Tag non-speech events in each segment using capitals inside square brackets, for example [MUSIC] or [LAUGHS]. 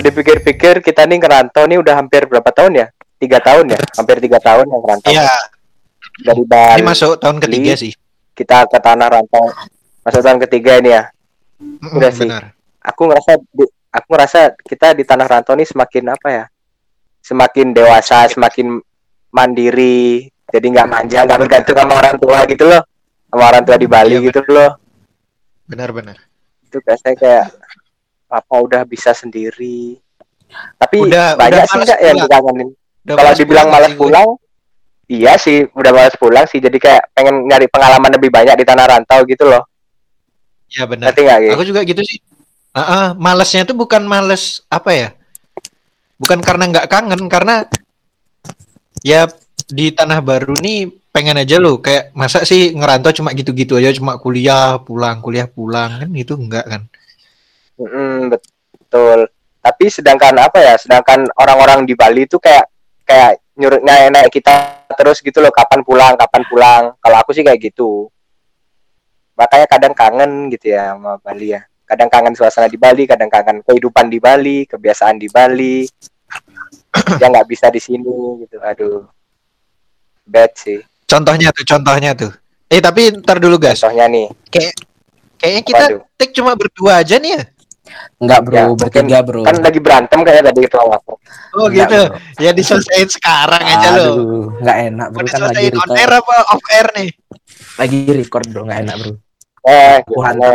Kalau dipikir-pikir kita nih ngerantau nih udah hampir berapa tahun ya? Tiga tahun ya? Hampir tiga tahun yang ngerantau. Iya, Dari Bali ini masuk tahun ketiga sih. kita ke tanah rantau. Masuk tahun ketiga ini ya. Udah sih. benar. Aku ngerasa aku ngerasa kita di tanah rantau nih semakin apa ya? Semakin dewasa, semakin mandiri. Jadi nggak manja, nggak bergantung sama orang tua gitu loh. Sama orang tua di Bali Iya, gitu loh. Benar-benar. Itu kayak apa udah bisa sendiri. Tapi Udah- banyak udah sih malas nggak yang dikangenin. Udah Kalau malas dibilang malas pulang, iya sih udah malas pulang sih. Jadi kayak pengen nyari pengalaman lebih banyak di tanah rantau gitu loh. Iya benar. Nggak gitu? Aku juga gitu sih. Ah, ah, malesnya tuh bukan males apa ya? Bukan karena nggak kangen, karena ya di tanah baru nih pengen aja loh kayak masa sih ngerantau cuma gitu-gitu aja cuma kuliah pulang kuliah pulang kan itu enggak kan Mm, betul. Tapi sedangkan apa ya? Sedangkan orang-orang di Bali itu kayak kayak nyuruh naik, naik kita terus gitu loh. Kapan pulang? Kapan pulang? Kalau aku sih kayak gitu. Makanya kadang kangen gitu ya sama Bali ya. Kadang kangen suasana di Bali, kadang kangen kehidupan di Bali, kebiasaan di Bali. ya nggak bisa di sini gitu. Aduh, bad sih. contohnya tuh contohnya tuh eh tapi ntar dulu guys Contohnya nih. kayaknya kita Waduh. take cuma berdua aja nih ya Enggak bro, Ya, bertiga bro. Kan lagi berantem kayak tadi itu awal. oh Enggak, gitu bro. ya diselesaikan sekarang aja loh Aduh, nggak enak bro kan lagi diselesain on record, air apa off air nih lagi record bro nggak enak bro. Eh, Aku gimana? hantam.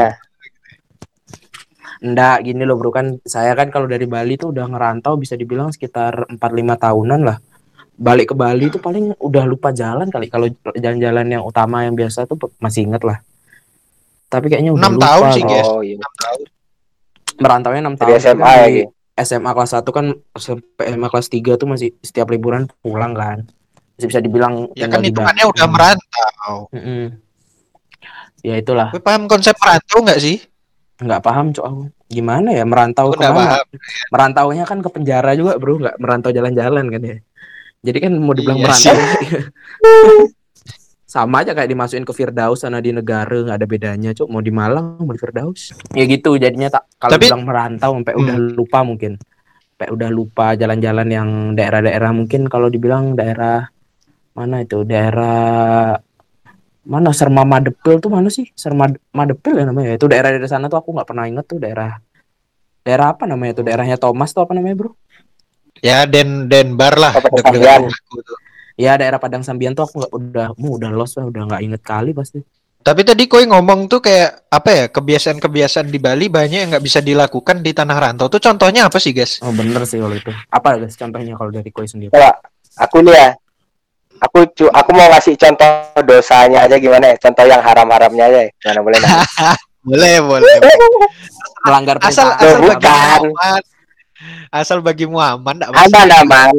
Nggak gini loh bro kan saya kan kalau dari Bali tuh udah ngerantau bisa dibilang sekitar 4-5 tahunan lah. Balik ke Bali tuh paling udah lupa jalan kali kalau jalan-jalan yang utama yang biasa tuh masih inget lah. Tapi kayaknya udah Enam lupa. tahun sih, guys. Oh iya. Merantaunya 6 Dari tahun. SMA kan lagi. dari SMA kelas 1 kan sampai SMA kelas 3 tuh masih setiap liburan pulang kan. Masih bisa dibilang ya kan hitungannya udah merantau Mm-mm. Ya itulah, Gue paham konsep merantau nggak sih nggak paham cok aku. Gimana ya merantau ke mana? paham. Merantaunya kan ke penjara juga bro, nggak merantau jalan-jalan kan ya. Jadi kan mau dibilang Iya merantau. [LAUGHS] Sama aja kayak dimasukin ke Firdaus sana di negara nggak ada bedanya cok. Mau di Malang mau di Firdaus. Ya gitu jadinya tak kalau Tapi- bilang merantau sampai udah Hmm. lupa mungkin. Sampai udah lupa jalan-jalan yang daerah-daerah mungkin kalau dibilang daerah mana itu daerah mana Serma Madepil tuh mana sih Serma Madepil ya namanya itu daerah dari sana tuh aku nggak pernah inget tuh daerah daerah apa namanya tuh daerahnya Thomas tuh apa namanya bro Ya Den Denbar lah tuh. Ya daerah Padang Sambian tuh aku nggak udah mu udah lost lah udah nggak inget kali pasti Tapi tadi koi ngomong tuh kayak apa ya kebiasaan-kebiasaan di Bali banyak yang nggak bisa dilakukan di tanah rantau tuh contohnya apa sih guys? oh bener sih kalau itu apa guys contohnya kalau dari koi sendiri Kalau aku nih ya, aku cu aku mau ngasih contoh dosanya aja gimana ya? Contoh yang haram-haramnya aja ya. Gimana boleh? [LAUGHS] Boleh boleh. melanggar Asal asal bagi bukan. Asal bagimu aman Aman aman.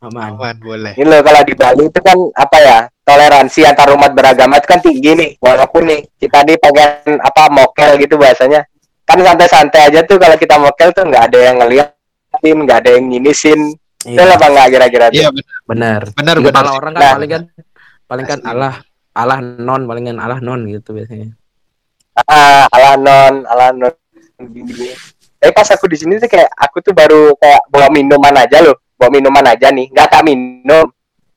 Aman Aman boleh. Ini loh kalau di Bali itu kan apa ya? Toleransi antar umat beragama itu kan tinggi nih. Walaupun nih kita nih pengen apa mokel gitu bahasanya. Kan santai-santai aja tuh kalau kita mokel tuh nggak ada yang ngeliatin, nggak ada yang nginisin. Itu iya apa nggak kira-kira? Iya benar benar benar Di kepala orang kan Nah. paling kan paling kan. Allah Allah non paling kan Allah non gitu biasanya ah ala non ala non gini tapi pas aku di sini tuh kayak aku tuh baru kayak bawa minuman aja loh. Bawa minuman aja nih. Nggak tak minum.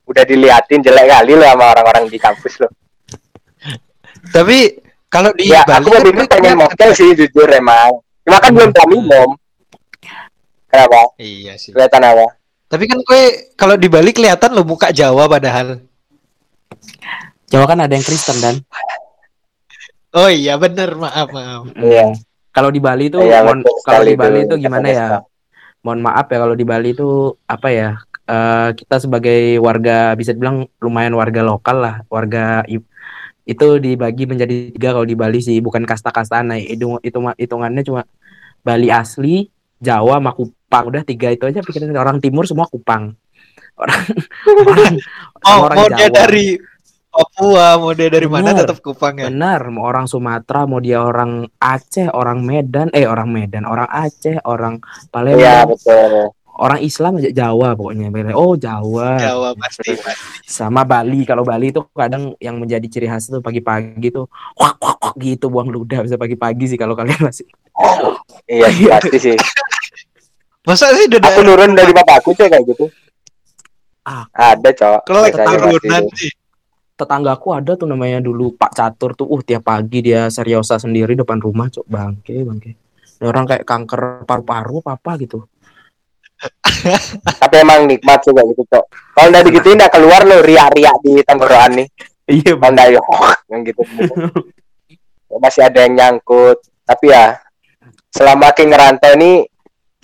Udah diliatin jelek kali loh sama orang-orang di kampus loh. Tapi kalau di ya Bali aku kan lebih gue pengen mokel sih jujur emang. Cuma kan belum tak minum. Kenapa? Iya sih. kelihatan apa? Tapi kan gue kalau di Bali kelihatan lo muka Jawa padahal. Jawa kan ada yang Kristen dan. Oh iya bener. Maaf maaf. Iya. Kalau di Bali itu mohon- betul kalau di Bali tuh, itu gimana ya? Mohon maaf ya kalau di Bali itu apa ya? eh, kita sebagai warga bisa dibilang lumayan warga lokal lah, warga itu dibagi menjadi tiga kalau di Bali sih, bukan kasta-kastaan. Nah, itu itu hitungannya cuma Bali asli, Jawa, sama Kupang. Udah tiga itu aja pikiran orang timur semua Kupang. Orang [LAUGHS] orang, Oh orang mau dia Jawa. dari Papua, mau dia dari mana tetap Kupang ya. Benar, mau orang Sumatera, mau dia orang Aceh, orang Medan, eh orang Medan, orang Aceh, orang iya Palembang, betul orang Islam aja Jawa pokoknya. Oh Jawa, Jawa pasti. pasti. sama Bali. Kalau Bali itu kadang yang menjadi ciri khas itu pagi-pagi tuh, wak wak wak gitu buang ludah bisa pagi-pagi sih kalau kalian masih. iya pasti sih Masa sih udah Aku nurun dari bapakku cuy kayak gitu. Ah. Ada cok. Kalau Biasanya turunan masih- sih. Tetanggaku ada tuh namanya dulu Pak Catur tuh. Uh tiap pagi dia seriosa sendiri depan rumah cok bangke bangke. Ini orang kayak kanker paru-paru apa apa gitu. Tapi emang nikmat sih kayak gitu cok. Kalau udah digituin udah keluar lo riak-riak di tenggorokan nih. Iya Kalau udah ya, yang gitu. [LAUGHS] Masih ada yang nyangkut. Tapi ya selama King ngerantau ini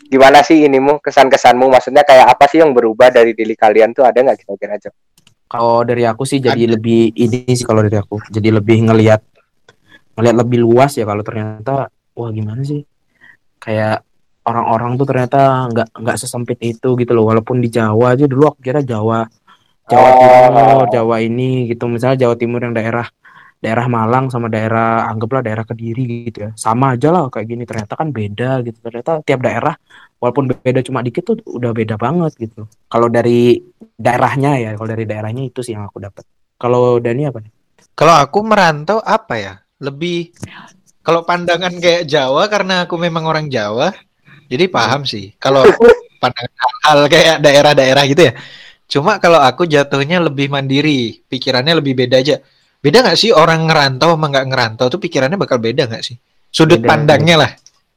gimana sih inimu kesan-kesanmu maksudnya kayak apa sih yang berubah dari diri kalian tuh ada nggak kira-kira cok? Kalau dari aku sih jadi Ada. lebih ini sih kalau dari aku. Jadi lebih ngelihat ngelihat lebih luas ya kalau ternyata wah gimana sih? Kayak orang-orang tuh ternyata nggak nggak sesempit itu gitu loh. Walaupun di Jawa aja dulu aku kira Jawa Jawa Oh. Timur, Jawa ini gitu. Misalnya Jawa Timur yang daerah daerah Malang sama daerah anggaplah daerah Kediri gitu ya. Sama aja lah kayak gini. Ternyata kan beda gitu. Ternyata tiap daerah walaupun beda cuma dikit tuh udah beda banget gitu. Kalau dari daerahnya ya, kalau dari daerahnya itu sih yang aku dapat. Kalau Dani apa nih? Kalau aku merantau apa ya? Lebih kalau pandangan kayak Jawa karena aku memang orang Jawa, jadi paham sih. Kalau [LAUGHS] pandangan hal kayak daerah-daerah gitu ya. Cuma kalau aku jatuhnya lebih mandiri, pikirannya lebih beda aja. Beda nggak sih orang ngerantau sama nggak ngerantau tuh pikirannya bakal beda nggak sih? Sudut Beda, pandangnya lah,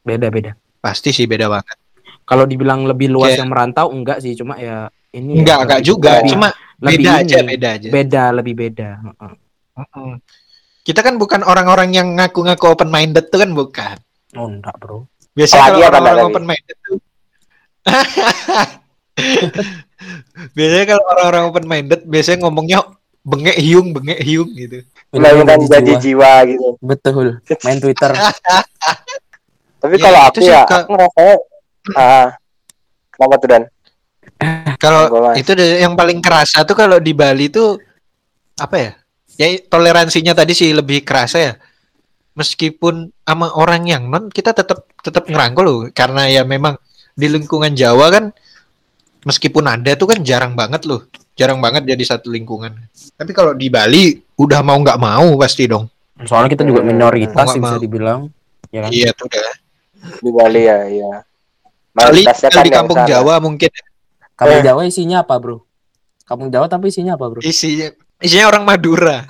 Beda-beda. pasti sih beda banget. Kalau dibilang lebih luas Kayak- yang merantau enggak sih, cuma ya ini ya, Enggak, enggak juga, lebih- cuma lebih beda ini, aja, beda aja. Beda, lebih beda. Heeh. Mm-mm. Kita kan bukan orang-orang yang ngaku-ngaku open minded tuh kan bukan. Oh, enggak, Bro. Biasanya kalau orang-orang open minded tuh [LAUGHS] Biasanya kalau orang-orang open minded biasanya ngomongnya bengek hiung bengek hiung gitu. Melakukan Janji jadi jiwa. jiwa gitu. Betul. Main Twitter. Tapi Ya, kalau aku sih ya, ke- aku ngerasanya ah kenapa tuh dan? [LAUGHS] Kalau itu deh yang paling kerasa tuh kalau di Bali tuh apa ya? Ya toleransinya tadi sih lebih kerasa ya. Meskipun sama orang yang non kita tetap tetap ngerangkul loh karena ya memang di lingkungan Jawa kan meskipun ada tuh kan jarang banget loh. Jarang banget jadi satu lingkungan. Tapi kalau di Bali udah mau nggak mau pasti dong. Soalnya kita juga Hmm, minoritas sih bisa dibilang. Ya kan? Iya tuh udah. Di Bali ya, iya. Bali Mayoritasnya tinggal di kampung. Jawa mungkin Kampung Eh. Jawa isinya apa, Bro? Kampung Jawa tapi isinya apa, Bro? [LAUGHS] isinya isinya orang Madura.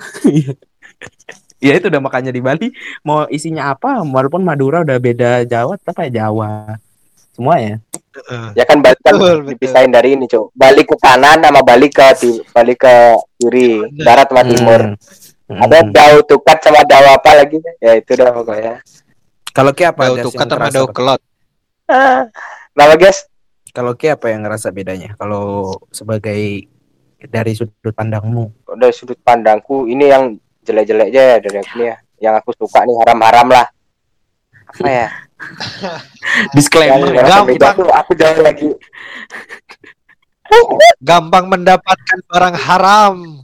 Ya itu udah makanya di Bali mau isinya apa walaupun Madura udah beda Jawa tapi ya Jawa. Semua ya. Heeh. Ya kan Bali kan Betul, betul. dipisahin dari ini, Cuk. Balik ke kanan sama balik ke balik ke kiri, barat sama timur. Hmm. Ada Hmm. dau tukat sama dau apa lagi? Ya itu dah pokoknya. Kalau Ki apa? Das, tukat sama apa? kelot. Ah. Kenapa, guys? Kalau Ki apa yang ngerasa bedanya? Kalau sebagai dari sudut pandangmu. Dari sudut pandangku ini yang jelek-jelek aja ya dari aku nih ya. Yang aku suka nih haram-haram lah. Apa ya? [LAUGHS] Disclaimer ya. Gampang. beda tuh aku jauh lagi. [LAUGHS] Gampang mendapatkan barang haram.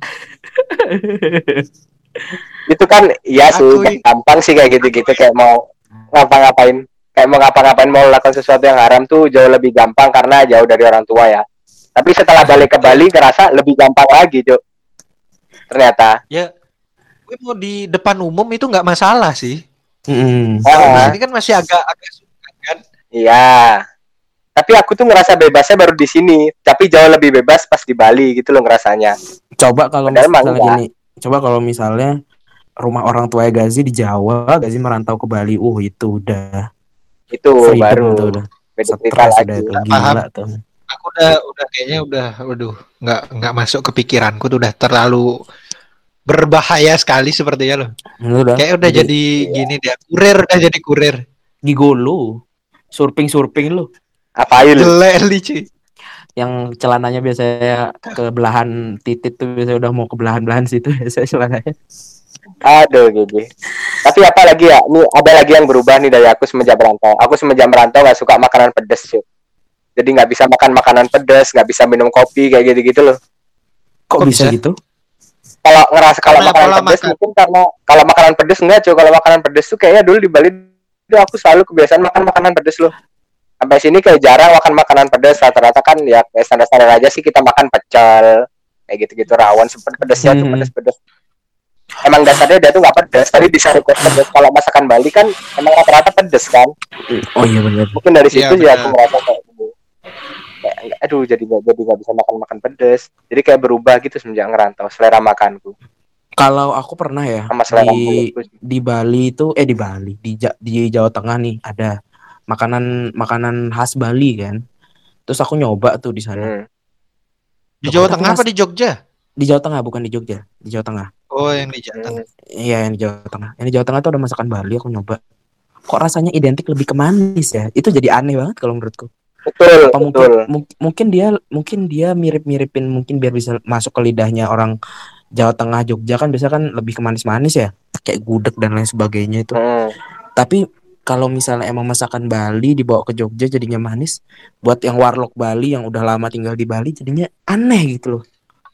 Itu kan iya sih Aku gampang sih kayak gitu-gitu kayak mau ngapa-ngapain kayak mau ngapa-ngapain mau melakukan sesuatu yang haram tuh jauh lebih gampang karena jauh dari orang tua ya. Tapi setelah balik ke Bali ngerasa lebih gampang lagi, Cuk. Ternyata. Ya, gue mau di depan umum itu nggak masalah sih. Hmm. Kalau di Ah, sini kan masih agak agak suka kan. iya. Tapi aku tuh ngerasa bebasnya baru di sini, tapi jauh lebih bebas pas di Bali gitu loh ngerasanya. Coba kalau Padahal emang misalnya enggak. gini, coba kalau misalnya rumah orang tua Gazi di Jawa, Gazi merantau ke Bali, uh itu udah Itu freedom baru tuh udah. beda cerita Stres lagi. udah itu Paham. gila tuh. Aku udah udah kayaknya udah waduh nggak nggak masuk ke pikiranku tuh udah terlalu berbahaya sekali sepertinya loh. Itu udah. Kayak udah jadi iya. gini dia kurir udah jadi kurir. gigolo. Surping-surping lu. Apa lu? Jelek li cuy. Yang celananya biasanya ke belahan titit tuh biasanya udah mau ke belahan-belahan situ [LAUGHS] biasanya celananya. Aduh, gigi. Tapi apa lagi ya? Nih ada lagi yang berubah nih dari aku semenjak merantau. Aku semenjak merantau gak suka makanan pedes, cuy. Jadi nggak bisa makan makanan pedes, nggak bisa minum kopi kayak gitu-gitu loh. Kok, Kok bisa, bisa? gitu? Kalau ngerasa kalau makanan pola pedes makan. mungkin karena kalau makanan pedes enggak, cuy. Kalau makanan pedes tuh kayaknya dulu di Bali itu aku selalu kebiasaan makan makanan pedes loh. Sampai sini kayak jarang makan makanan pedes. Rata-rata kan ya kayak standar-standar aja sih kita makan pecel kayak gitu-gitu rawon sempet pedesnya tuh Hmm. pedes-pedes. Emang dasarnya dia tuh nggak pedes, tapi bisa request pedes. Kalau masakan Bali kan emang rata-rata pedes kan. Oh iya benar. Mungkin dari situ sih aku benar. merasa kayak gitu. nggak- aduh jadi nggak jadi nggak bisa makan makan pedes jadi kayak berubah gitu semenjak ngerantau selera makanku Kalau aku pernah ya sama selera di di Bali itu eh di Bali di Ja- di Jawa Tengah nih ada makanan makanan khas Bali kan. Terus aku nyoba tuh di sana. Hmm. Di Jawa Tengah apa di Jogja? Di Jawa Tengah bukan di Jogja, di Jawa Tengah. Oh, yang di Jawa Tengah. Iya yang di Jawa Tengah. Yang di Jawa Tengah tuh ada masakan Bali aku nyoba. Kok rasanya identik lebih ke manis ya? Itu jadi aneh banget kalau menurutku. betul Apa mungkin betul mu- mungkin dia mungkin dia mirip-miripin mungkin biar bisa masuk ke lidahnya orang Jawa Tengah Jogja kan biasa kan lebih ke manis-manis ya. Kayak gudeg dan lain sebagainya itu. Hmm. Tapi kalau misalnya emang masakan Bali dibawa ke Jogja jadinya manis, buat yang warlock Bali yang udah lama tinggal di Bali jadinya aneh gitu loh.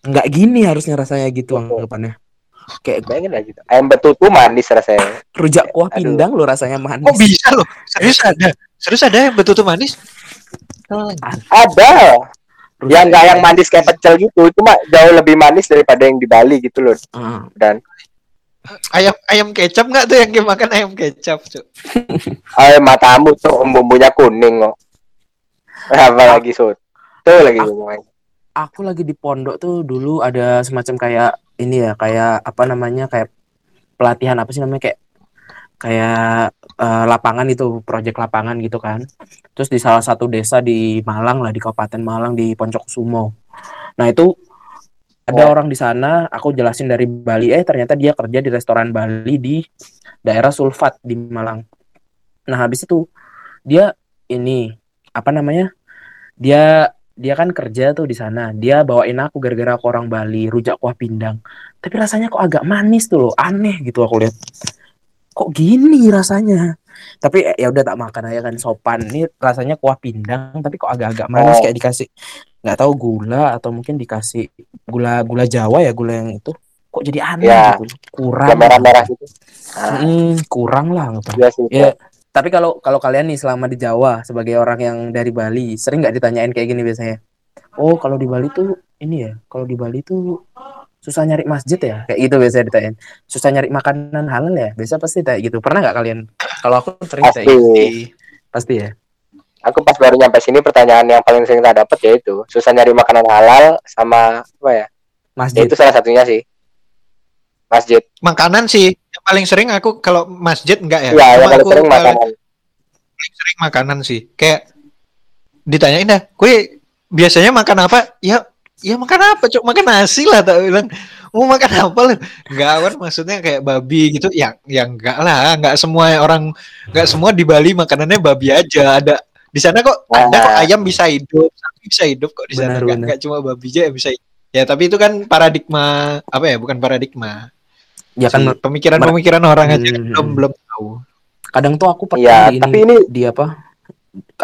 Nggak gini harusnya rasanya gitu Betul. anggapannya. Kayak bayangin lah gitu ayam betutu manis rasanya rujak kuah Aduh. pindang lo rasanya manis. Oh, bisa loh. Serius ada. Serius ada yang betul manis? Oh, ada Rujak- yang nggak yang manis kayak pecel gitu cuma jauh lebih manis daripada yang di Bali gitu loh Ah, dan ayam ayam kecap nggak tuh yang dia makan ayam kecap, Cuk? [LAUGHS] ayam matamu tuh bumbunya kuning kok apa lagi soto lagi Ah. ngomongin. Aku lagi di pondok tuh dulu ada semacam kayak ini ya, kayak apa namanya kayak pelatihan apa sih namanya kayak kayak eh, lapangan itu, proyek lapangan gitu kan. Terus di salah satu desa di Malang lah, di Kabupaten Malang di Poncoksumo. Nah, itu ada Oh. orang di sana, aku jelasin dari Bali, eh ternyata dia kerja di restoran Bali di daerah Sulfat di Malang. Nah, habis itu dia ini apa namanya? Dia dia kan kerja tuh di sana. Dia bawain aku gara-gara aku orang Bali, rujak kuah pindang. Tapi rasanya kok agak manis tuh loh, aneh gitu aku lihat. Kok gini rasanya? Tapi eh, ya udah tak makan aja kan sopan. Ini rasanya kuah pindang tapi kok agak-agak manis Oh. kayak dikasih nggak tahu gula atau mungkin dikasih gula gula Jawa ya gula yang itu. Kok jadi aneh Ya. gitu. Kurang. yang merah-merah gitu ah, Mm, kurang lah iya sih Ya, tapi kalau kalau kalian nih selama di Jawa sebagai orang yang dari Bali, sering nggak ditanyain kayak gini biasanya? Oh, kalau di Bali tuh ini ya, kalau di Bali tuh susah nyari masjid ya, kayak gitu biasanya ditanyain. Susah nyari makanan halal ya, biasa pasti kayak gitu. Pernah nggak kalian? Kalau aku sering kayak pasti gitu. Pasti ya. aku pas baru nyampe sini pertanyaan yang paling sering tak dapat ya itu susah nyari makanan halal sama apa ya Masjid. itu salah satunya sih masjid Makanan sih yang paling sering aku kalau masjid enggak ya. iya yang Cuma paling aku sering paling makanan sering makanan sih. Kayak ditanyain dah, "Gue biasanya makan apa?" Ya ya makan apa, Cok? Makan nasi lah tak bilang. Mau makan apa lu? Enggak kan maksudnya kayak babi gitu. Ya ya enggak lah, enggak semua orang enggak semua di Bali makanannya babi aja. Ada di sana kok ada kok Nah. ayam bisa hidup, sapi bisa hidup kok di sana. Enggak cuma babi aja yang bisa hidup. Ya, tapi itu kan paradigma apa ya? Bukan paradigma. Ya kan pemikiran-pemikiran orang aja Hmm. belum belum tahu. kadang tuh aku pernah di ini, tapi ini di apa?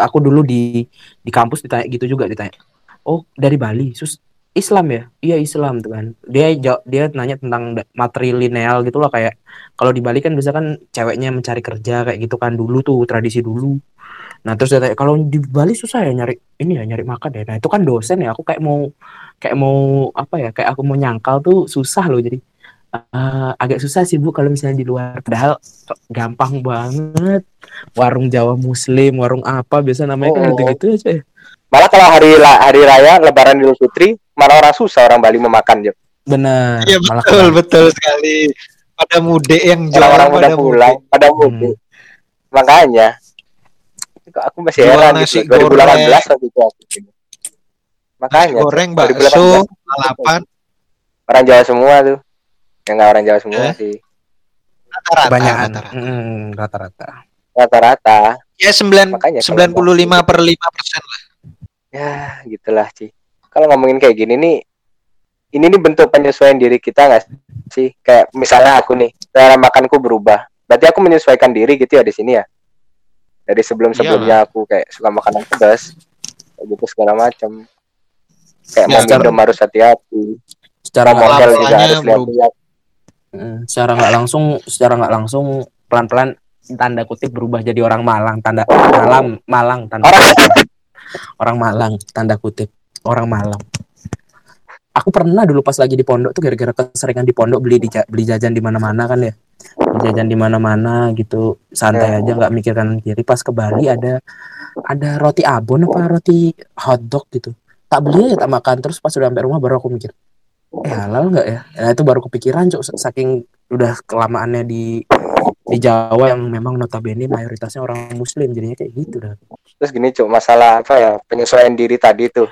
Aku dulu di di kampus ditanya gitu juga ditanya. Oh, dari Bali, sus Islam ya? Iya Islam tuh kan. Dia jawab, dia nanya tentang da- matrilineal gitu loh kayak kalau di Bali kan biasa kan ceweknya mencari kerja kayak gitu kan dulu tuh tradisi dulu. Nah terus dia tanya kalau di Bali susah ya nyari ini ya nyari makan ya. Nah itu kan dosen ya. Aku kayak mau kayak mau apa ya? Kayak aku mau nyangkal tuh susah loh jadi eh, agak susah sih bu kalau misalnya di luar. Padahal gampang banget. Warung Jawa Muslim, warung apa biasa namanya kan Oh. gitu-gitu aja. ya. malah kalau hari hari raya lebaran idul fitri malah orang susah orang Bali memakan Jep. Benar. Iya malah betul kebalik. betul sekali. Pada mudik yang jualan orang-orang pada udah pulang mudik. pada Hmm. mudik makanya aku masih Jual heran nasi gitu 2018 waktu itu aku makanya goreng, 2018. bakso, lalapan, orang Jawa semua tuh yang nggak orang Jawa semua Eh? sih rata-rata. Kebanyakan. rata-rata. Mm, rata-rata. rata-rata Ya sembilan sembilan puluh lima per lima persen lah. ya gitulah Ci kalau ngomongin kayak gini nih ini nih bentuk penyesuaian diri kita nggak sih kayak misalnya aku nih cara makanku berubah berarti aku menyesuaikan diri gitu ya di sini ya dari sebelum sebelumnya aku kayak suka makanan pedas gitu segala macam kayak Ya, mau secara- minum harus hati-hati Secara model juga harus lihat-lihat Mm, secara nggak langsung secara nggak langsung pelan-pelan tanda kutip berubah jadi orang Malang tanda malam Malang tanda Orang- kutip. orang Malang tanda kutip. Orang Malang. Aku pernah dulu pas lagi di pondok tuh gara-gara keseringan di pondok beli di beli jajan di mana-mana kan ya. Beli jajan di mana-mana gitu. Santai Ya. aja nggak mikirkan kiri. Pas ke Bali ada ada roti abon apa roti hotdog gitu. Tak beli ya tak makan. Terus pas udah sampai rumah baru aku mikir eh halal nggak ya? Nah itu baru kepikiran cuk saking udah kelamaannya di di Jawa yang memang notabene mayoritasnya orang muslim jadinya kayak gitu dah. Terus gini cuk masalah apa ya penyesuaian diri tadi tuh.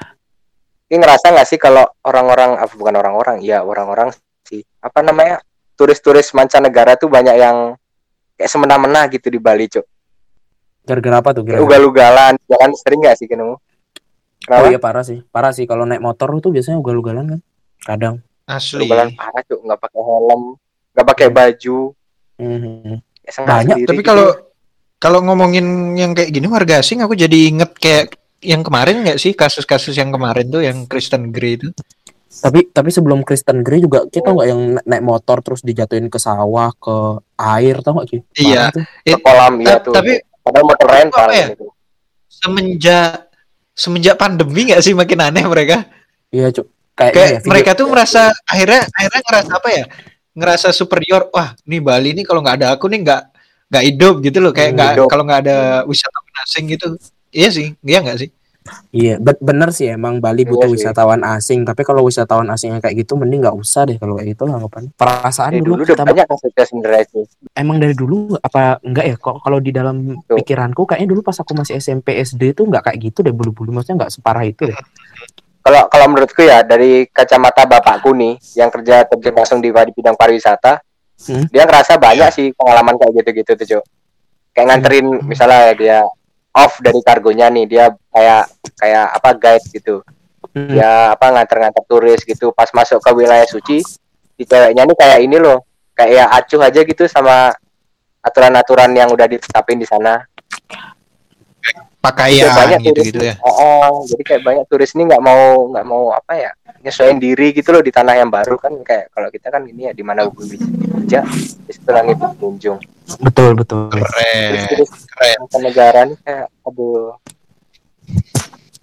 Ini ngerasa nggak sih kalau orang-orang apa bukan orang-orang ya orang-orang sih apa namanya turis-turis mancanegara tuh banyak yang kayak semena-mena gitu di Bali cuk. Gara-gara apa tuh gara-gara ugal-ugalan jangan sering nggak sih ketemu? Oh iya parah sih parah sih. Kalau naik motor tuh biasanya ugal-ugalan kan kadang Asli. ugalan parah cuk nggak pakai helm nggak pakai baju ya, sengaja Banyak, sendiri Tapi gitu. kalau kalau ngomongin yang kayak gini warga asing aku jadi inget kayak yang kemarin nggak sih kasus-kasus yang kemarin tuh yang Kristen Grey itu. tapi tapi sebelum Kristen Grey juga kita nggak yang na- naik motor terus dijatuhin ke sawah ke air tau gak Ki? Iya. Ke kolam ya tuh tapi padahal motor rental ya? gitu. semenjak semenjak pandemi nggak sih makin aneh mereka? iya cuk kayak, Kayak ya, mereka tuh merasa akhirnya akhirnya ngerasa apa ya? Ngerasa superior. Wah, nih Bali nih kalau nggak ada aku nih nggak nggak hidup gitu loh. Kayak Hmm, nggak kalau nggak ada wisatawan asing gitu. Iya sih, iya nggak sih? Iya, be- bener sih emang Bali Iya butuh sih. wisatawan asing, tapi kalau wisatawan asing yang kayak gitu mending nggak usah deh kalau kayak gitu anggapan. Perasaan Dari dulu, dulu kita banyak sebenarnya sih emang dari dulu apa enggak ya? Kok kalau di dalam Tuh. pikiranku kayaknya dulu pas aku masih SMP SD tuh nggak kayak gitu deh bulu-bulu maksudnya nggak separah itu deh. Kalau kalau menurutku ya dari kacamata bapakku nih yang kerja terjun langsung di, di bidang pariwisata Hmm. dia ngerasa banyak sih pengalaman kayak gitu-gitu tuh Cuk. kayak nganterin misalnya dia off dari kargonya nih dia kayak kayak apa guide gitu Hmm. ya apa nganter-nganter turis gitu pas masuk ke wilayah suci si ceweknya nih kayak ini loh kayak ya acuh aja gitu sama aturan-aturan yang udah ditetapin di sana Pakaian Kayak banyak gitu-gitu turis ya. Oh, oh, jadi kayak banyak turis ini nggak mau nggak mau apa ya nyesuaiin diri gitu loh di tanah yang baru kan kayak kalau kita kan ini ya di mana bumi bija di situ langit berkunjung Betul betul. terus Keren. terus Keren. negara nih kayak aduh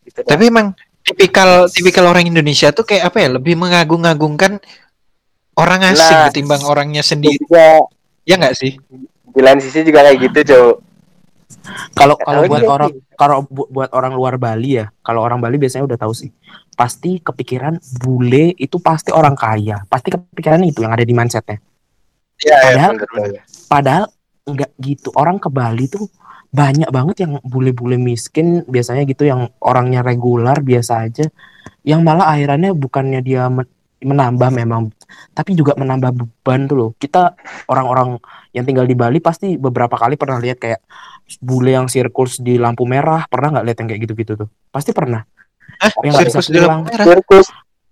gitu dah. Tapi emang tipikal tipikal orang Indonesia tuh kayak apa ya? Lebih mengagung-agungkan orang asing Nah. ketimbang orangnya sendiri. juga Ya nggak sih? di lain sisi juga kayak gitu Cok Kalau Nggak kalau buat juga orang kalau bu- buat orang luar Bali ya, kalau orang Bali biasanya udah tahu sih. Pasti kepikiran bule itu pasti orang kaya. Pasti kepikiran itu yang ada di mindsetnya. Iya, Padahal Betul. padahal enggak gitu. Orang ke Bali tuh banyak banget yang bule-bule miskin biasanya gitu yang orangnya regular biasa aja. Yang malah akhirannya bukannya dia menambah memang tapi juga menambah beban tuh loh. Kita orang-orang yang tinggal di Bali pasti beberapa kali pernah lihat kayak bule yang sirkus di lampu merah. Pernah nggak lihat yang kayak gitu-gitu tuh? Pasti pernah. Hah? Yang nggak bisa Sirkus di lampu merah. sirkus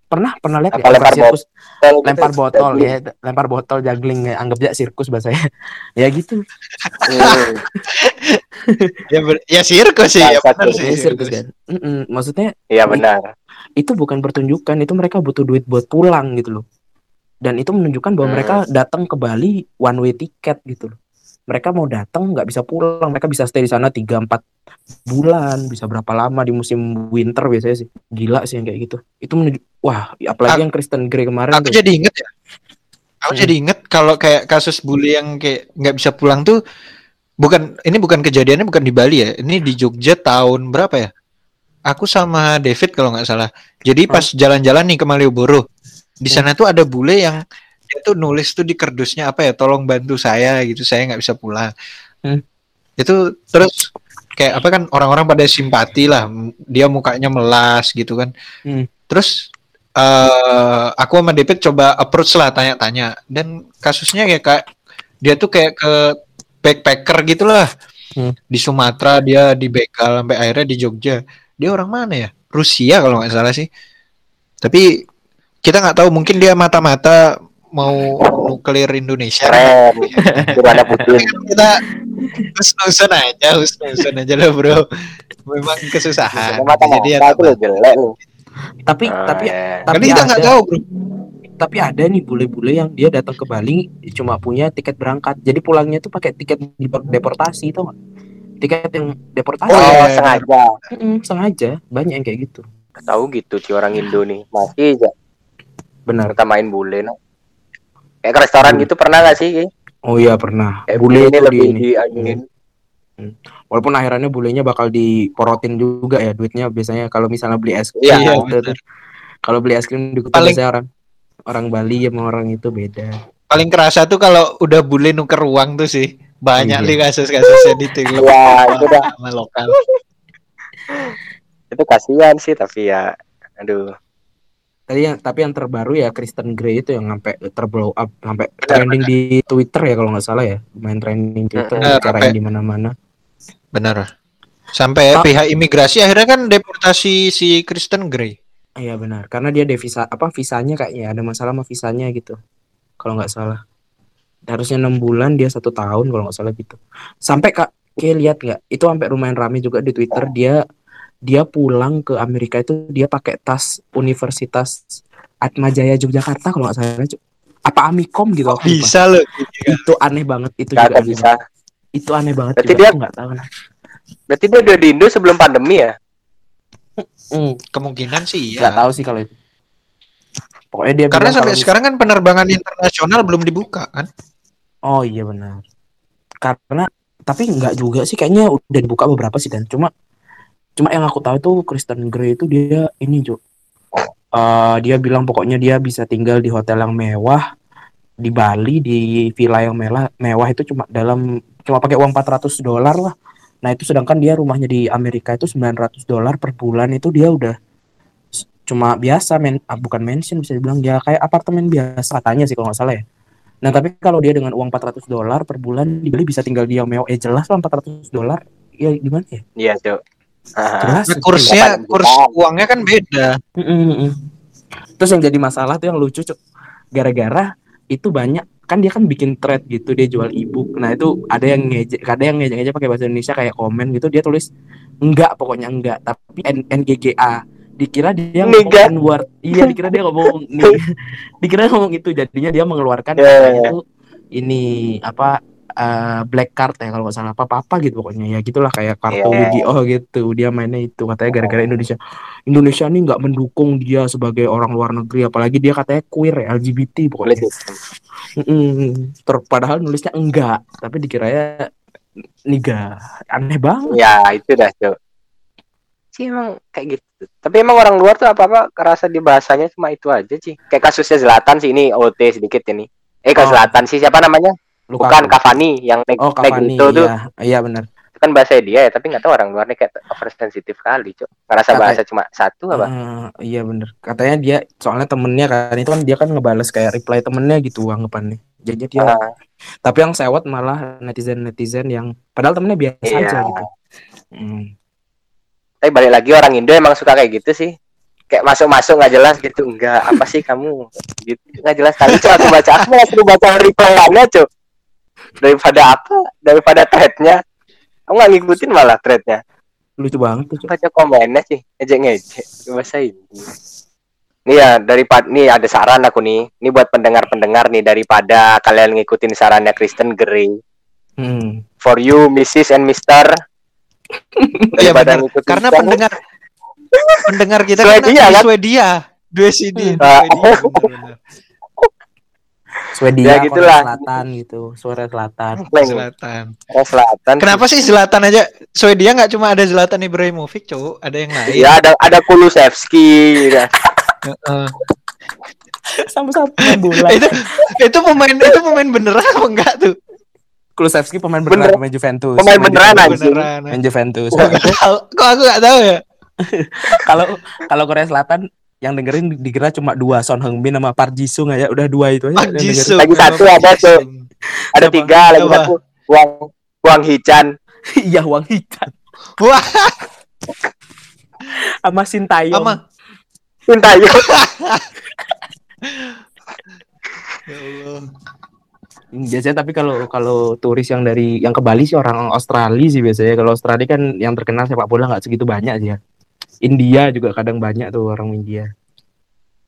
Pernah pernah lihat nggak? lempar sirkus botol gitu. lempar botol Juggling. ya lempar botol juggling ya anggap aja sirkus bahasanya [LAUGHS] ya gitu. [LAUGHS] Ya, ber- ya sirkus sih, ya Bangsat, benar sirkus. sih. ya sirkus kan Mm-mm. maksudnya iya benar itu bukan pertunjukan itu mereka butuh duit buat pulang gitu loh dan itu menunjukkan bahwa Hmm. mereka datang ke Bali one way ticket gitu loh mereka mau datang nggak bisa pulang mereka bisa stay di sana 3-4 bulan bisa berapa lama di musim winter biasanya sih gila sih yang kayak gitu itu menunjuk wah apalagi Aku- yang Kristen Grey kemarin Aku tuh jadi inget ya. Aku Hmm. jadi inget kalau kayak kasus bully yang kayak nggak bisa pulang tuh bukan ini bukan kejadiannya bukan di Bali ya. Ini di Jogja tahun berapa ya? Aku sama David kalau nggak salah. Jadi pas jalan-jalan nih ke Malioboro, di sana tuh ada bule yang dia tuh nulis tuh di kardusnya apa ya? Tolong bantu saya gitu. Saya nggak bisa pulang. Hmm. Itu terus kayak apa kan orang-orang pada simpati lah. Dia mukanya melas gitu kan. Hmm. Terus eh aku sama David coba approach lah tanya-tanya dan kasusnya kayak kayak dia tuh kayak ke backpacker gitulah Hmm. di Sumatera dia dibegal sampai akhirnya di Jogja dia orang mana ya? Rusia kalau nggak salah sih. Tapi kita nggak tahu mungkin dia mata-mata mau nuklir Indonesia. Keren. Putin. [LAUGHS] Kita husnuzon aja husnuzon aja lah bro. Memang kesusahan. Mata jadi ya jelek tapi Ah, tapi ya. tapi kita nggak ada- tahu bro. Tapi ada nih bule-bule yang dia datang ke Bali cuma punya tiket berangkat. Jadi pulangnya tuh pakai tiket di- deportasi gak tiket yang deportasi. Oh, iya. sengaja. Mm-mm, sengaja. Banyak yang kayak gitu. Tahu gitu si orang Indo nih. Masih aja. Benar. Utamain bule no. kayak ke restoran Hmm. gitu pernah gak sih oh iya pernah. Kayak bule bule ini itu di lebih ini. diajuin. Walaupun akhirannya bulenya bakal diporotin juga ya duitnya biasanya kalau misalnya beli es krim Iya, gitu. Kalau beli es krim di Kuta Paling- biasanya orang orang Bali sama orang itu beda. Paling kerasa tuh kalau udah bule nuker uang tuh sih. Banyak Iya. nih kasus-kasusnya di Tilep Ya, itu dah. sama lokal. Itu kasihan sih tapi ya aduh. Tadi yang tapi yang terbaru ya Kristen Grey itu yang sampai terblow up sampai trending di Twitter ya kalau nggak salah ya. Main trending Twitter Sampai- di mana-mana. Benar. Sampai Ah. pihak imigrasi akhirnya kan deportasi si Kristen Grey. Iya benar, karena dia devisa apa visanya kayaknya ada masalah sama visanya gitu. Kalau nggak salah. Harusnya enam bulan dia satu tahun kalau nggak salah gitu. Sampai kak, kayak lihat nggak? Itu sampai lumayan rame juga di Twitter dia dia pulang ke Amerika itu dia pakai tas Universitas Atmajaya Yogyakarta kalau nggak salah. Apa Amikom gitu? lupa. Bisa loh. Itu aneh banget itu Kagak juga. aneh bisa. banget. Itu aneh banget. Berarti juga, dia- nggak tahu. Berarti dia udah di Indo sebelum pandemi ya? Hmm, Kemungkinan sih nggak iya. tahu sih kalau itu. Pokoknya dia Karena sampai sekarang kan penerbangan internasional belum dibuka kan? Oh iya benar. Karena tapi nggak juga sih kayaknya udah dibuka beberapa sih dan cuma cuma yang aku tahu tuh Kristen Grey itu dia ini Cuk. Eh, dia bilang pokoknya dia bisa tinggal di hotel yang mewah di Bali di villa yang mewah mewah itu cuma dalam cuma pakai uang 400 dolar lah. Nah, itu sedangkan dia rumahnya di Amerika itu 900 dolar per bulan itu dia udah cuma biasa men ah, bukan mansion bisa dibilang ya kayak apartemen biasa katanya sih kalau nggak salah ya. Nah, tapi kalau dia dengan uang 400 dolar per bulan di Bali bisa tinggal di yang mewah. Eh jelas lah 400 dolar. Ya gimana ya? Iya, Cuk. Ah, Jelas. Nah, kursnya kurs uangnya kan beda. Mm, mm. Terus yang jadi masalah tuh yang lucu Cuk. Gara-gara itu banyak kan dia kan bikin thread gitu dia jual ebook. Nah, itu ada yang ngejek, ada yang ngejek-ngejek pakai bahasa Indonesia kayak komen gitu dia tulis enggak pokoknya enggak, tapi N NGGA. Dikira dia ngomong. N-word. Iya, dikira dia ngomong [LAUGHS] nih. dikira ngomong itu jadinya dia mengeluarkan Ya, ya, katanya ya. tuh ini apa eh, black card ya kalau nggak salah apa apa gitu pokoknya ya gitulah kayak kartu Iya. Yu-Gi-Oh gitu dia mainnya itu katanya gara-gara Indonesia Indonesia nih nggak mendukung dia sebagai orang luar negeri apalagi dia katanya queer ya LGBT pokoknya sih. Mm-mm. Ter- padahal nulisnya enggak tapi dikiranya niga aneh banget Ya, itu dah, Cuk. Sih emang kayak gitu. Tapi emang orang luar tuh apa-apa kerasa di bahasanya cuma itu aja sih. Kayak kasusnya Zlatan sih ini OT sedikit ini. Eh, ke Oh. Zlatan sih siapa namanya? Lukaku. Bukan Cavani yang neg oh Cavani Negrito tuh. iya iya benar Itu kan bahasa dia ya, tapi nggak tahu orang luar nih kayak oversensitif kali, Cuk. Ngerasa Kata- bahasa cuma satu apa? Eh, iya bener katanya dia soalnya temennya kan itu kan dia kan ngebales kayak reply temennya gitu anggapannya jadi dia Ah, tapi yang sewot malah netizen netizen yang padahal temennya biasa Iya. aja gitu Hmm. Tapi balik lagi orang Indo emang suka kayak gitu sih. Kayak masuk-masuk nggak jelas gitu. Enggak, apa sih kamu? Gitu. Nggak jelas kali, Cuk. Aku baca aku malah suruh baca reply-nya, Cuk. Daripada apa? Daripada thread-nya. Aku nggak ngikutin malah thread-nya. lucu banget tuh baca komennya sih ngejek ngejek bahasa Inggris nih ya daripada nih ada saran aku nih ini buat pendengar pendengar nih daripada kalian ngikutin sarannya Kristen Grey Hmm. for you Mrs and Mister Iya benar. Karena kamu. pendengar pendengar kita Swedia, kan di kan? Swedia. Dua CD. Hmm. Ah. Swedia. Swedia Ya, Korea gitulah. Selatan gitu Korea Selatan Selatan. Korea Selatan Kenapa sih Zlatan aja? Swedia nggak cuma ada Zlatan Ibrahimovic, cowok, ada yang lain. ya ada ada Kulusevski ya. Heeh. sama-sama pemain bola [LAUGHS] itu itu pemain itu pemain beneran apa enggak tuh? Kulusevski pemain beneran Bener. pemain Juventus Pemain beneran, Juventus. anjing. Beneran. main Juventus. [LAUGHS] Kok aku nggak tahu ya? [LAUGHS] kalau kalau Korea Selatan yang dengerin dikira cuma dua Son Heung-min sama Park Ji-sung aja udah dua itu aja yang dengerin. Jisung. Lagi satu ada tuh. ada tiga lagi satu Wang Wang Hichan [LAUGHS] iya Wang Hichan Wah, sama Sintayong sama. Sintayong Ya Allah. Hmm, biasanya tapi kalau kalau turis yang dari yang ke Bali sih orang Australia sih biasanya. Kalau Australia kan yang terkenal sepak bola nggak segitu banyak sih ya. India juga kadang banyak tuh orang India.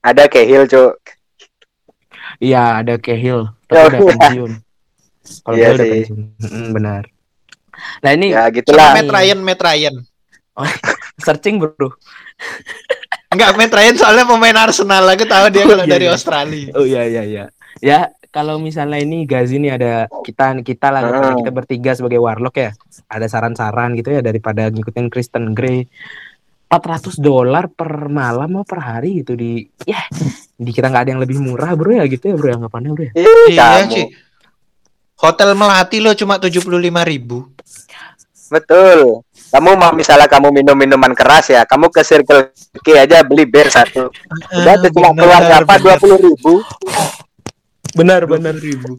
Ada Cahill cuk. Iya ada Cahill tapi Oh, udah iya. pensiun. Kalau Iya dia udah pensiun. Mm, benar. Nah ini ya gitulah. Matt Ryan, Matt Ryan. searching bro. Enggak, Matt Ryan soalnya pemain Arsenal. Aku tahu dia Oh, kalau iya, dari iya. Australia. oh iya iya iya. Ya kalau misalnya ini Gazi nih ada kita kita lah Hmm. kita bertiga sebagai warlock ya. Ada saran-saran gitu ya daripada ngikutin Kristen Grey. 400 dolar per malam atau per hari gitu di ya di kita nggak ada yang lebih murah bro ya gitu ya bro anggapannya bro ya. Iya kamu. sih. Hotel Melati lo cuma 75.000 ribu. Betul. Kamu mau misalnya kamu minum minuman keras ya, kamu ke Circle K aja beli bir satu. Udah tuh cuma keluar berapa? Dua puluh ribu. Benar benar ribu.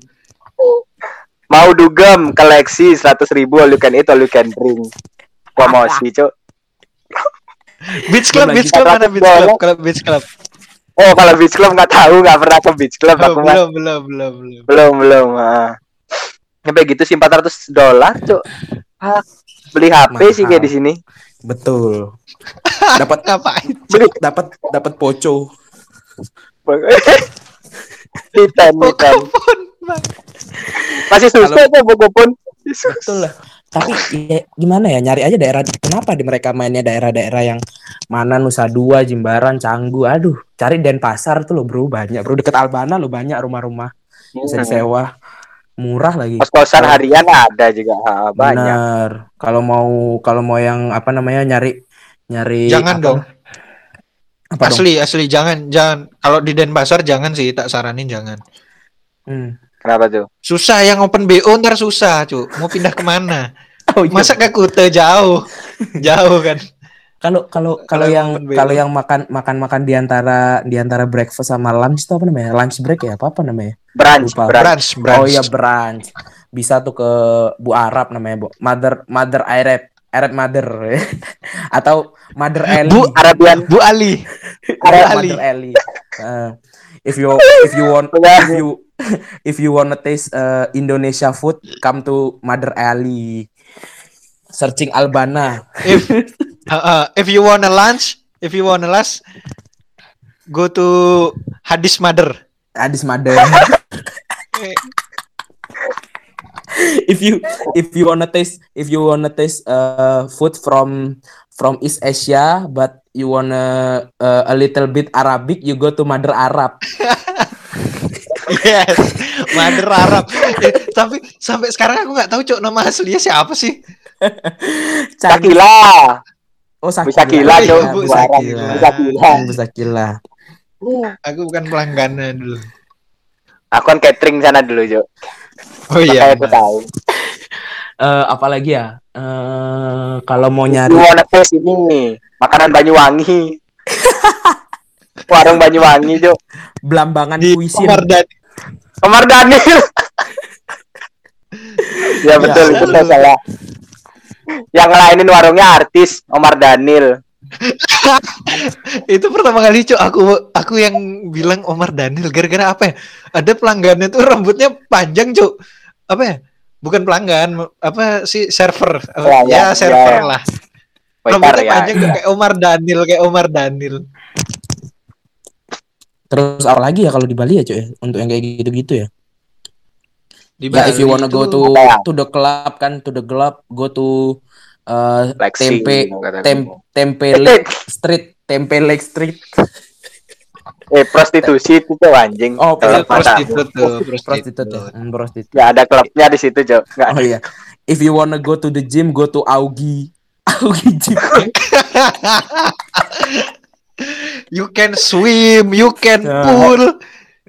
Mau dugem koleksi seratus ribu, all you can eat, all you can drink. Promosi, cok. Beach Club, Beach Club mana 400 Beach Club? Kalau Beach Club. Oh, kalau beach club nggak tahu, nggak pernah ke beach club Oh, aku belum, belum, belum, belum. Belum, belum. ah. Sampai gitu sih 400 dolar, cok. Ah, beli HP sih kayak di sini. betul. [LAUGHS] Dapat Ngapain? Beli dapat dapat poco. [LAUGHS] Titan, Titan. Masih susah tuh buku pun. Betul lah. Tapi ya, gimana ya nyari aja daerah kenapa di mereka mainnya daerah-daerah yang mana Nusa Dua, Jimbaran, Canggu. Aduh, cari Denpasar tuh lo bro banyak. Bro deket Albana lo banyak rumah-rumah bisa Hmm. disewa. Murah lagi. Kos-kosan harian ada juga, ah, banyak. Benar. Kalau mau kalau mau yang apa namanya nyari nyari Jangan apa- dong. Apa dong? Asli, asli jangan, jangan. Kalau di Denpasar jangan sih, tak saranin jangan. Hmm. Kenapa tuh? Susah yang open BO ntar susah, cu. Mau pindah ke mana? [LAUGHS] Oh, iya. Masa ke Kute jauh, jauh kan? kalau kalau Kalau kalau yang kalau yang makan makan makan di antara di antara breakfast sama lunch itu apa namanya? Lunch break ya? Apa apa namanya? Brunch, Lupa. brunch. Brunch. Oh iya brunch. Bisa tuh ke Bu Arab namanya, Bu. Mother Mother Arab, Arab Mother. [LAUGHS] Atau Mother Eli. Bu Arabian Bu Ali. [LAUGHS] Arab Ali. Mother Eli. Uh, if you if you want if you if you wanna taste uh, Indonesia food, come to Mother Ali. Searching Albana. If [LAUGHS] uh, uh, if you wanna lunch, if you wanna lunch, go to Hadis Mother. Adis Mother. [LAUGHS] if you if you wanna taste if you wanna taste uh, food from from East Asia but you wanna uh, a little bit Arabic you go to Mother Arab [LAUGHS] Yes, Mother Arab. Eh, tapi sampai sekarang aku nggak tahu cok nama aslinya siapa sih. [LAUGHS] Sakila. oh Sakila Sakila, Iya, Cok. Bu Sakila Sakila. Sakila. Aku bukan pelangganan dulu. Aku kan catering sana dulu, Jo. Oh Makanya iya. aku tahu. Eh, apalagi ya Eh, kalau mau Lu nyari taste ini makanan Banyuwangi. [LAUGHS] Warung Banyuwangi, Jo. belambangan Di puisi Omar Dhani. Omar Daniel. ya betul Ya, itu saya salah. Yang ngelainin warungnya artis Omar Daniel. [LAUGHS] itu pertama kali cok. Aku aku yang bilang Omar Daniel gara-gara apa ya? Ada pelanggannya tuh rambutnya panjang cok. Apa ya? Bukan pelanggan apa sih server. Ya, ya, ya, server ya, lah. Waiter rambutnya ya. panjang kayak Omar Daniel kayak Omar Daniel. Terus apa lagi ya kalau di Bali ya cuy ya? untuk yang kayak gitu-gitu ya? Di Ya, if you Bali wanna itu go to to the club kan to the club go to uh, Lexi, tempe tem, tempe Lake Street tempe Lake Street. [LAUGHS] Eh prostitusi itu tuh anjing. Oh, mata. prostitut tuh prostitut prostitut ya? Hmm, prostitut. Ya ada klubnya di situ, Jo. Nggak. Oh iya. If you wanna go to the gym go to Augie. [LAUGHS] Augie gym. [LAUGHS] You can swim you can Ya. pool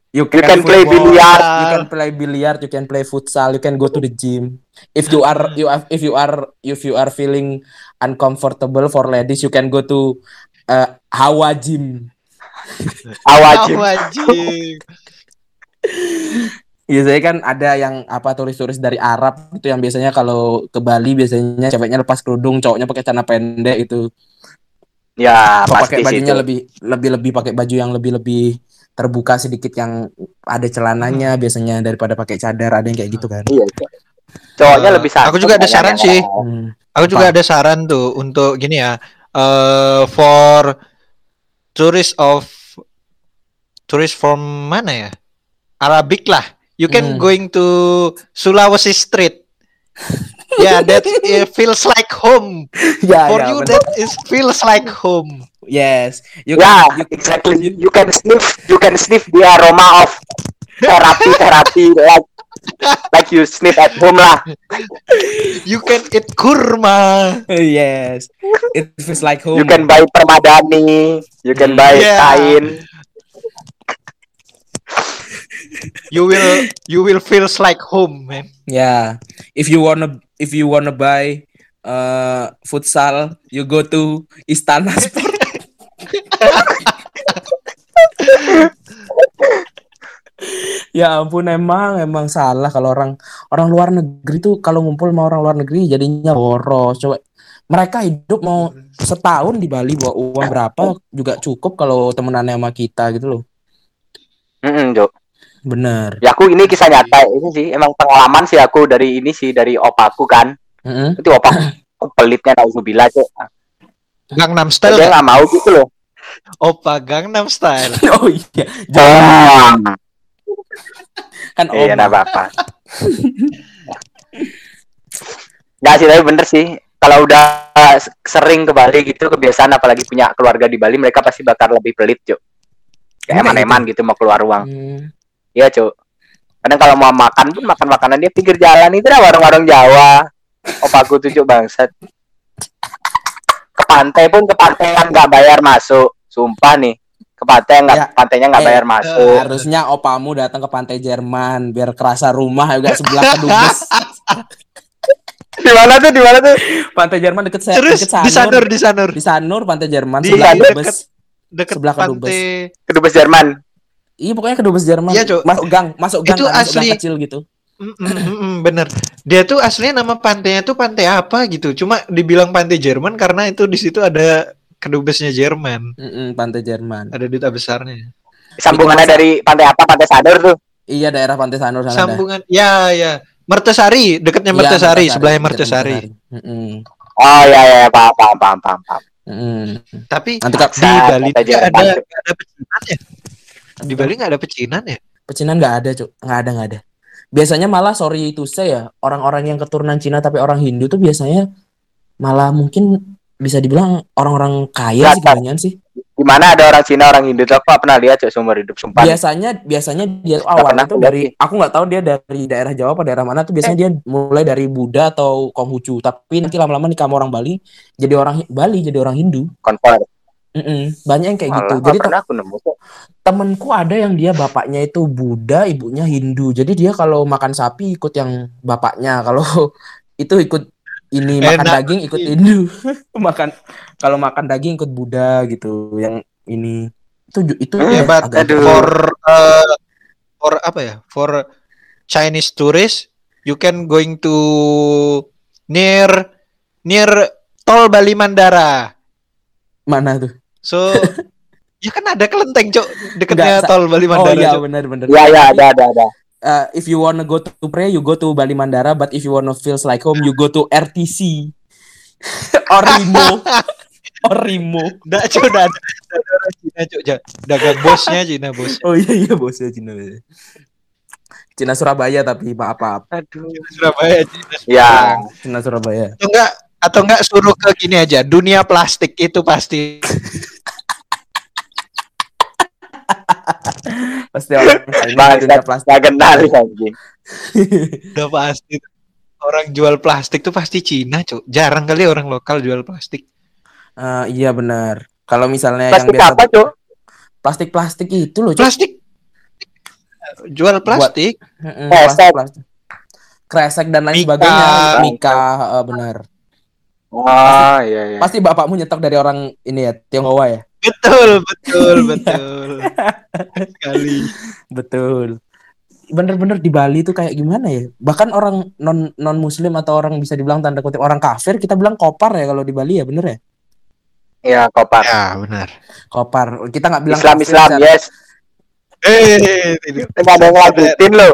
you You can play billiard. you can play billiard you can play futsal you can go to the gym if you are you are if you are if you are feeling uncomfortable for ladies you can go to uh, Hawa gym [LAUGHS] Awajib. wajib [LAUGHS] Biasanya kan ada yang apa turis-turis dari Arab itu yang biasanya kalau ke Bali biasanya ceweknya lepas kerudung, cowoknya pakai celana pendek itu. Ya, pakai bajunya situ. lebih lebih lebih pakai baju yang lebih lebih terbuka sedikit yang ada celananya biasanya daripada pakai cadar ada yang kayak gitu kan. Iya, Jo. Cowoknya Eh, lebih santun. aku juga ada saran sih. orang- Hmm. Aku juga ada saran tuh untuk gini ya. eh for tourist of tourist from mana ya? Arabic lah. You can Hmm. going to Sulawesi Street. yeah, that it feels like home. [LAUGHS] Ya, For ya, you benar. that is feels like home. Yes. You Ya, can, you, exactly. You can sniff, you can sniff the aroma of terapi terapi like like you sniff at home lah You can eat kurma. yes. It feels like home. you can buy permadani you can buy Yeah. kain You will you will feels like home, man. Yeah. If you wanna if you wanna buy uh futsal, you go to Istana Sport. Ya ampun emang emang salah kalau orang orang luar negeri tuh kalau ngumpul sama orang luar negeri jadinya boros. Coba mereka hidup mau setahun di Bali bawa uang berapa juga cukup kalau temenannya sama kita gitu loh. Mm-mm, Jo. bener. Ya aku ini kisah nyata. Ini sih emang pengalaman sih aku dari ini sih dari opaku kan. Mm-mm. itu opaku pelitnya nauzubillah cok Gangnam Style. dia nggak mau gitu loh Opa Gangnam Style. [LAUGHS] oh iya jangan kan iya om nah apa Nggak sih tapi bener sih kalau udah sering ke Bali gitu kebiasaan apalagi punya keluarga di Bali mereka pasti bakal lebih pelit cok kayak Emang eman-eman gitu mau keluar uang Hmm. Iya cuk. Kadang kalau mau makan pun makan makanan dia pinggir jalan itu dah warung-warung Jawa. Opaku tuh cuk bangsat. Ke pantai pun ke pantai kan nggak bayar masuk. Sumpah nih. Ke pantai nggak Ya. pantainya nggak Eh, bayar masuk. Harusnya opamu datang ke pantai Jerman biar kerasa rumah juga sebelah kedubes. [LAUGHS] Di mana tuh? Di mana tuh? pantai Jerman deket saya Terus deket di Sanur, di Sanur. Di Sanur pantai Jerman Di sebelah Sanur kedubes. Deket Sebelah kedubes. pantai. Kedubes Jerman. Iya pokoknya kedubes Jerman. Iya. Masuk gang, masuk gang, Itu kan, masuk gang asli. kecil gitu. Mm, mm, mm, mm, bener. Dia tuh aslinya nama pantainya tuh pantai apa gitu. Cuma dibilang pantai Jerman karena itu di situ ada kedubesnya Jerman. Mm-mm, pantai Jerman. Ada duta besarnya. Sambungannya dari pantai apa? Pantai Sadar tuh. Iya daerah pantai Sanur sana. dah. Sambungan. Ya, ya. Mertesari, dekatnya Iya, Mertesari, sebelahnya dekat Mertesari. Mm-mm, Oh iya iya paham paham paham paham. paham. mm-mm. Tapi Nanti kak di Bali ada nggak ada pecinan ya? Di Bali nggak ada pecinan ya? Pecinan nggak ada, Cuk. Nggak ada, nggak ada. Biasanya malah sorry itu saya ya, orang-orang yang keturunan Cina tapi orang Hindu tuh biasanya malah mungkin bisa dibilang orang-orang kaya sih kebanyakan sih. Di mana ada orang Cina orang Hindu tuh aku pernah lihat cuk seumur hidup sumpah. biasanya biasanya dia awalnya pernah tuh dari aku nggak tahu dia dari daerah Jawa apa daerah mana tuh biasanya dia mulai dari Buddha atau Konghucu tapi nanti lama-lama nikah sama orang Bali jadi orang Bali jadi orang Hindu Konfor. Mm-mm, banyak yang kayak gitu Malah jadi nggak pernah aku nemu cuk. temenku ada yang dia bapaknya itu Buddha ibunya Hindu jadi dia kalau makan sapi ikut yang bapaknya kalau [LAUGHS] itu ikut ini makan Enak. daging ikut Hindu [LAUGHS] makan kalau makan daging ikut Buddha gitu yang ini itu itu Hmm, ya Hebat. agak- Aduh. For uh, for apa ya? For Chinese tourist, you can going to near near tol Bali Mandara. mana tuh So [LAUGHS] ya kan ada kelenteng, Cok, Nggak, sa- tol Bali oh Mandara. iya Cok. benar benar Iya iya ada ada ada. Uh, if you wanna go to pray, you go to Bali Mandara. But if you wanna feels like home, you go to RTC [LAUGHS] or Rimo [LAUGHS] or Rimo. Nggak, Cok, udah ada, udah ada orang Cina. Ja- Dagang bosnya Cina, bos. Oh iya iya bosnya Cina. Cina Surabaya tapi maaf maaf. Aduh. Surabaya, Cina. Ya. Cina Surabaya. Atau enggak atau enggak suruh ke gini aja, dunia plastik itu pasti [LAUGHS] [LAUGHS] Pasti orang Bangsat. dunia plastik. Kenal anjing. [LAUGHS] udah pasti. Orang jual plastik tuh pasti Cina, Cok. Jarang kali orang lokal jual plastik. Eh, iya benar. Kalau misalnya Plastik yang biasa apa cuk? plastik-plastik itu loh, Cuk. Plastik jual plastik. Kresek. plastik. Kresek dan lain Mika. sebagainya. Mika, eh, benar. Oh iya iya. Pasti bapakmu nyetok dari orang ini ya, Tionghoa ya. Betul, betul, betul. [LAUGHS] Sekali. Betul. Bener-bener di Bali tuh kayak gimana ya? Bahkan orang non non muslim atau orang bisa dibilang tanda kutip orang kafir kita bilang kopar ya kalau di Bali ya bener ya? Iya kopar. Ya, benar. Kopar. Kita nggak bilang Islam kafir Islam secara- yes. Eh, [LAUGHS] tidak. Nggak ada yang ngelanjutin loh.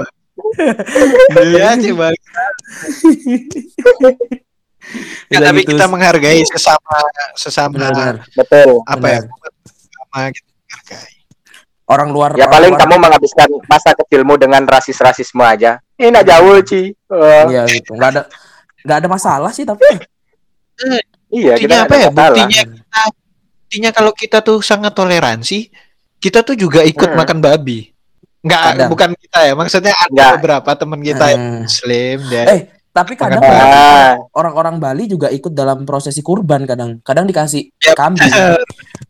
Ya, coba. [LAUGHS] [LAUGHS] Ya, tapi gitu. kita menghargai sesama sesama Benar-benar. Betul. apa ya? Benar. Sama kita menghargai. Orang luar Ya orang paling luar- kamu menghabiskan masa kecilmu dengan rasis-rasisme aja. Ini nggak jauh Ci. Oh, Iya gitu. Nggak ada nggak ada masalah sih tapi iya Buktinya kita apa ya? nggak ada masalah. Buktinya kita buktinya kalau kita tuh sangat toleransi, kita tuh juga ikut Hmm. makan babi. Enggak, Kadang. bukan kita ya. Maksudnya ada Nggak. beberapa teman kita yang Hmm. muslim dia. Eh, tapi kadang Ah, orang-orang Bali juga ikut dalam prosesi kurban kadang. Kadang dikasih Yap. kambing. [LAUGHS] Bener.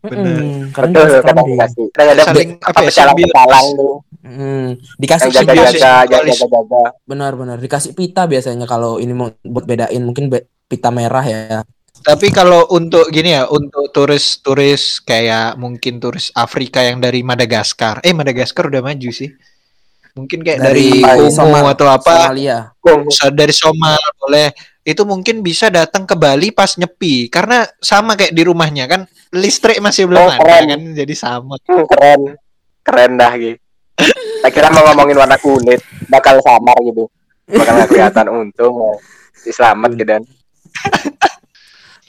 Mm-mm, kadang betul, dikasih kadang kambing. Kadang ada Saling apa ya, pecalang tuh. Mm, dikasih jaga-jaga, simbiosis jaga-jaga, mutualis. jaga. benar-benar dikasih pita biasanya kalau ini mau buat bedain mungkin be- pita merah ya. Tapi kalau untuk gini ya, untuk turis-turis kayak mungkin turis Afrika yang dari Madagaskar. Eh, Madagaskar udah maju sih. Mungkin kayak dari, Dari Kongo Somal- atau apa, Somalia. Dari Somal boleh. Itu mungkin bisa datang ke Bali pas nyepi karena sama kayak di rumahnya kan listrik masih belum Oh, ada keren. kan jadi sama. hmm, keren, keren dah gitu. Saya kira mau ngomongin warna kulit, bakal samar gitu, bakal kelihatan untung, mau selamat gitu kan. [LAUGHS]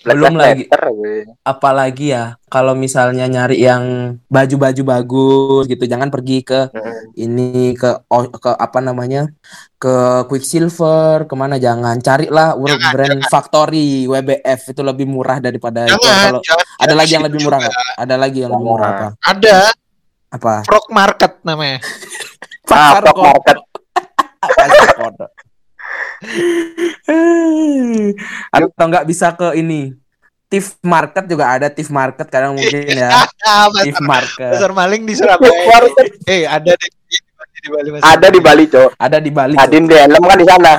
Belum lagi. Apalagi ya kalau misalnya nyari yang baju-baju bagus gitu jangan pergi ke Hmm. ini ke ke apa namanya ke Quicksilver ke mana jangan carilah World Jangan, Brand Factory WBF itu lebih murah daripada itu. Jangan, kalau jangan. Ada lagi yang lebih murah nggak? Ada lagi yang lebih murah apa? Ada. Apa? Frog Market namanya. [LAUGHS] Ah, Frog Market. [LAUGHS] Kodok. Atau nggak bisa ke ini Tiff Market juga ada Tiff Market kadang mungkin ya [LAUGHS] Tiff Market pasar maling di Surabaya. Eh, ada di, di Bali masih. Ada di Bali, Cok. ada di Bali. Adin di helm kan di sana.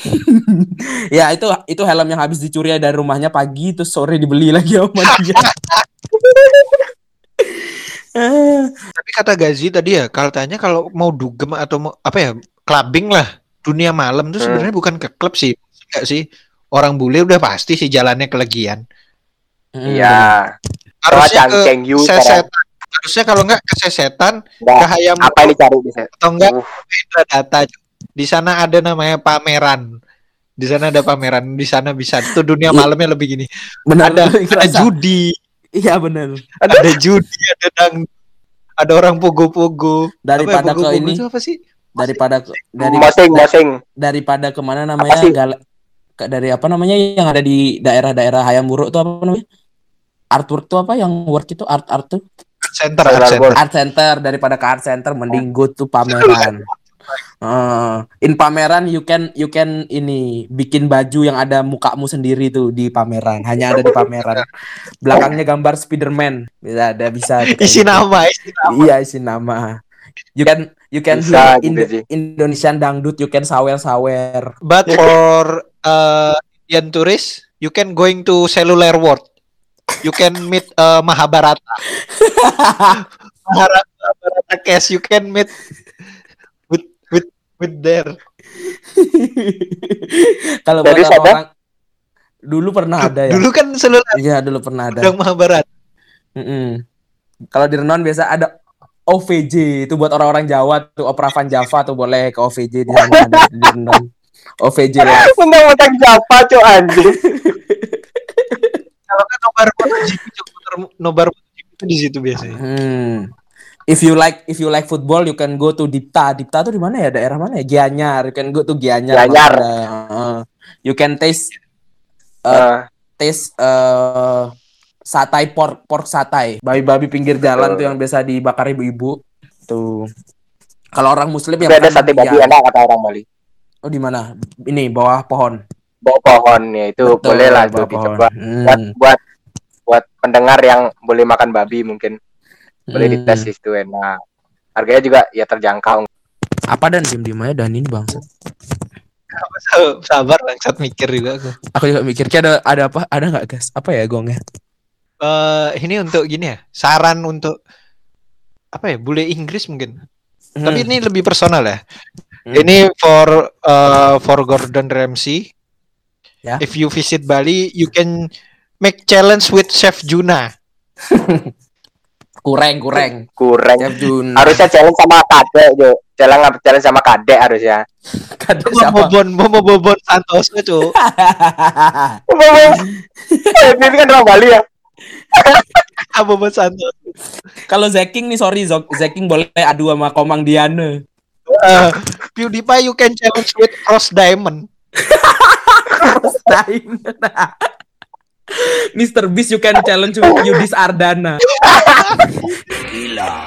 [LAUGHS] ya itu itu helm yang habis dicuri dari rumahnya pagi terus sore dibeli lagi sama dia [LAUGHS] Tapi kata Gazi tadi ya, katanya kalau mau dugem atau mau apa ya, clubbing lah, dunia malam tuh Hmm. sebenarnya bukan ke klub sih, enggak sih. Orang bule udah pasti sih jalannya ke legian. mm, Iya. Harusnya Soal ke sesetan. Harusnya kalau enggak ke sesetan, ke Nggak, hayam apa yang dicari di atau enggak Uh, ke Data. Di sana ada namanya pameran. Di sana ada pameran, di sana bisa. Itu dunia Iya. malamnya lebih gini. benar Ada [LAUGHS] ada judi, iya benar ada judi, ada dang ada orang pogo-pogo. Apa ya, daripada ke pogo-pogo ini itu apa sih? Daripada dari Mosing, mosing. daripada ke mana namanya gal dari apa namanya yang ada di daerah-daerah Hayam Buruk itu apa namanya? Artwork tuh apa yang work itu? Art art tuh? Center, art center. Art center daripada ke art center mending go to pameran. [LAUGHS] Eh, in pameran you can you can ini bikin baju yang ada mukamu sendiri tuh di pameran. Hanya ada di pameran. Belakangnya gambar Spiderman. Bisa ada bisa. Tuh Isi nama, isi iya isi nama you can you can Bisa do gitu Indo- sih. Indonesian dangdut you can sawer sawer But for uh, Indian tourist, you can going to cellular world. You can meet uh, [LAUGHS] Mahabharata. Mahabharata, case. You can meet with with with there. [LAUGHS] Kalau buat orang dulu pernah ada ya. Dulu kan cellular Iya, dulu pernah ada. udang Mahabharata. Mm-mm. Kalau di Renon biasa ada OVJ itu buat orang-orang Jawa tuh Opera Van Java tuh boleh ke OVJ di sana ada di. OVJ lah. Mentang-mentang siapa, Cok, anjing. Kalau kan nobar MotoGP, nobar- nobar MotoGP itu di situ biasanya. Hmm. If you like if you like football you can go to Dipta. Dipta tuh di mana ya? Daerah mana ya? Gianyar. You can go to Gianyar. Gianyar. Ada, uh, you can taste Uh, Eh, taste uh, satai pork pork satai babi-babi pinggir jalan Betul. tuh yang biasa dibakar ibu-ibu tuh kalau orang muslim ya tapi ada sate babi ya. enak kata orang Bali. oh di mana ini bawah pohon Bawa pohon ya itu Betul, boleh lah bawah tuh pohon. dicoba. Hmm. Buat buat buat pendengar yang boleh makan babi mungkin boleh Hmm. dites itu enak. Harganya juga ya terjangkau. apa dan diem diem aja dan ini bang Sabar bangsat mikir juga aku. aku juga mikir kayak ada ada apa ada nggak guys apa ya gongnya Eh ini untuk gini ya, saran untuk apa ya, bule Inggris mungkin. Tapi ini lebih personal ya. Hmm. Ini for uh, for Gordon Ramsay. Ya. If you visit Bali, you can make challenge with Chef Juna. [LAUGHS] kurang kurang Kurang. Chef Jun Harusnya challenge sama kadek, Jo. Challenge challenge sama kadek harusnya. [LAUGHS] Mau siapa bobon, mau bobon Santoso cu. [LAUGHS] Ini kan orang Bali ya. [LAUGHS] Abu Santo. Kalau Zeking nih sorry Zok, Zeking boleh adu sama Komang Diana. Uh, eh, PewDiePie you can challenge with Cross Diamond. cross Diamond. Mr. Beast you can challenge with Yudis Ardana. Gila.